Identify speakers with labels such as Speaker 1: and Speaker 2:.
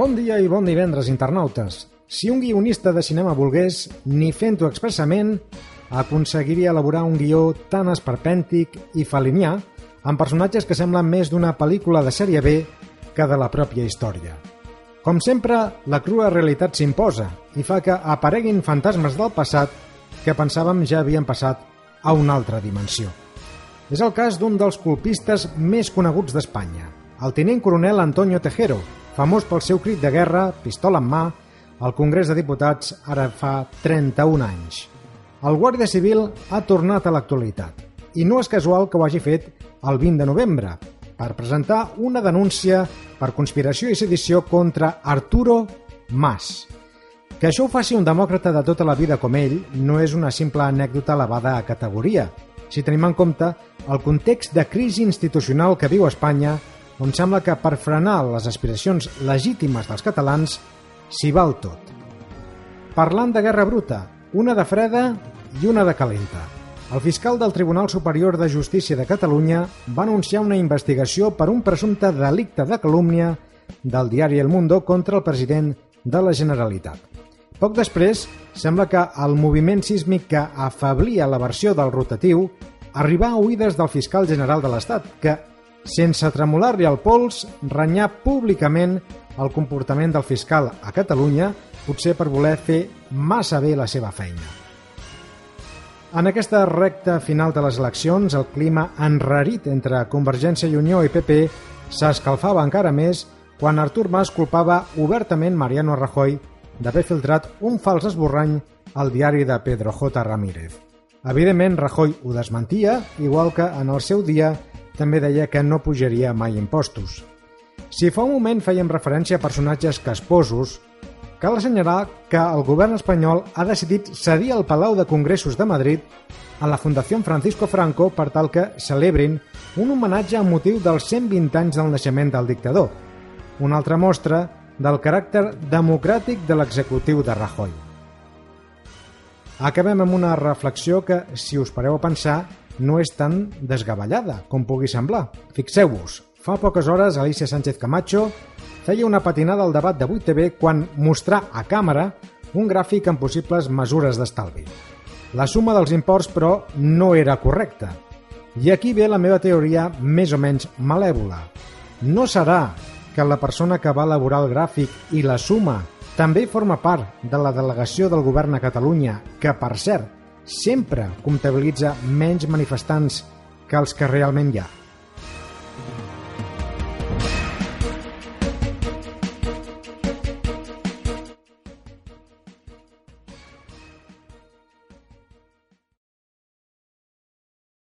Speaker 1: Bon dia i bon divendres, internautes. Si un guionista de cinema volgués, ni fent-ho expressament, aconseguiria elaborar un guió tan esperpèntic i falinià amb personatges que semblen més d'una pel·lícula de sèrie B que de la pròpia història. Com sempre, la crua realitat s'imposa i fa que apareguin fantasmes del passat que pensàvem ja havien passat a una altra dimensió. És el cas d'un dels colpistes més coneguts d'Espanya, el tinent coronel Antonio Tejero, famós pel seu crit de guerra, pistola en mà, al Congrés de Diputats ara fa 31 anys. El Guàrdia Civil ha tornat a l'actualitat, i no és casual que ho hagi fet el 20 de novembre, per presentar una denúncia per conspiració i sedició contra Arturo Mas. Que això ho faci un demòcrata de tota la vida com ell no és una simple anècdota elevada a categoria, si tenim en compte el context de crisi institucional que viu Espanya, on sembla que per frenar les aspiracions legítimes dels catalans s'hi val tot. Parlant de guerra bruta, una de freda i una de calenta. El fiscal del Tribunal Superior de Justícia de Catalunya va anunciar una investigació per un presumpte delicte de calúmnia del diari El Mundo contra el president de la Generalitat. Poc després, sembla que el moviment sísmic que afablia la versió del rotatiu arribà a oïdes del fiscal general de l'Estat, que, sense tremolar-li el pols, renyà públicament el comportament del fiscal a Catalunya, potser per voler fer massa bé la seva feina. En aquesta recta final de les eleccions, el clima enrarit entre Convergència i Unió i PP s'escalfava encara més quan Artur Mas culpava obertament Mariano Rajoy d'haver filtrat un fals esborrany al diari de Pedro J. Ramírez. Evidentment, Rajoy ho desmentia, igual que en el seu dia també deia que no pujaria mai impostos. Si fa un moment fèiem referència a personatges casposos, cal assenyalar que el govern espanyol ha decidit cedir el Palau de Congressos de Madrid a la Fundació Francisco Franco per tal que celebrin un homenatge amb motiu dels 120 anys del naixement del dictador. Una altra mostra del caràcter democràtic de l'executiu de Rajoy. Acabem amb una reflexió que, si us pareu a pensar, no és tan desgavellada com pugui semblar. Fixeu-vos, fa poques hores Alicia Sánchez Camacho feia una patinada al debat de 8TV quan mostrà a càmera un gràfic amb possibles mesures d'estalvi. La suma dels imports, però, no era correcta. I aquí ve la meva teoria més o menys malèvola. No serà que la persona que va elaborar el gràfic i la suma també forma part de la delegació del govern a Catalunya, que, per cert, sempre comptabilitza menys manifestants que els que realment hi ha.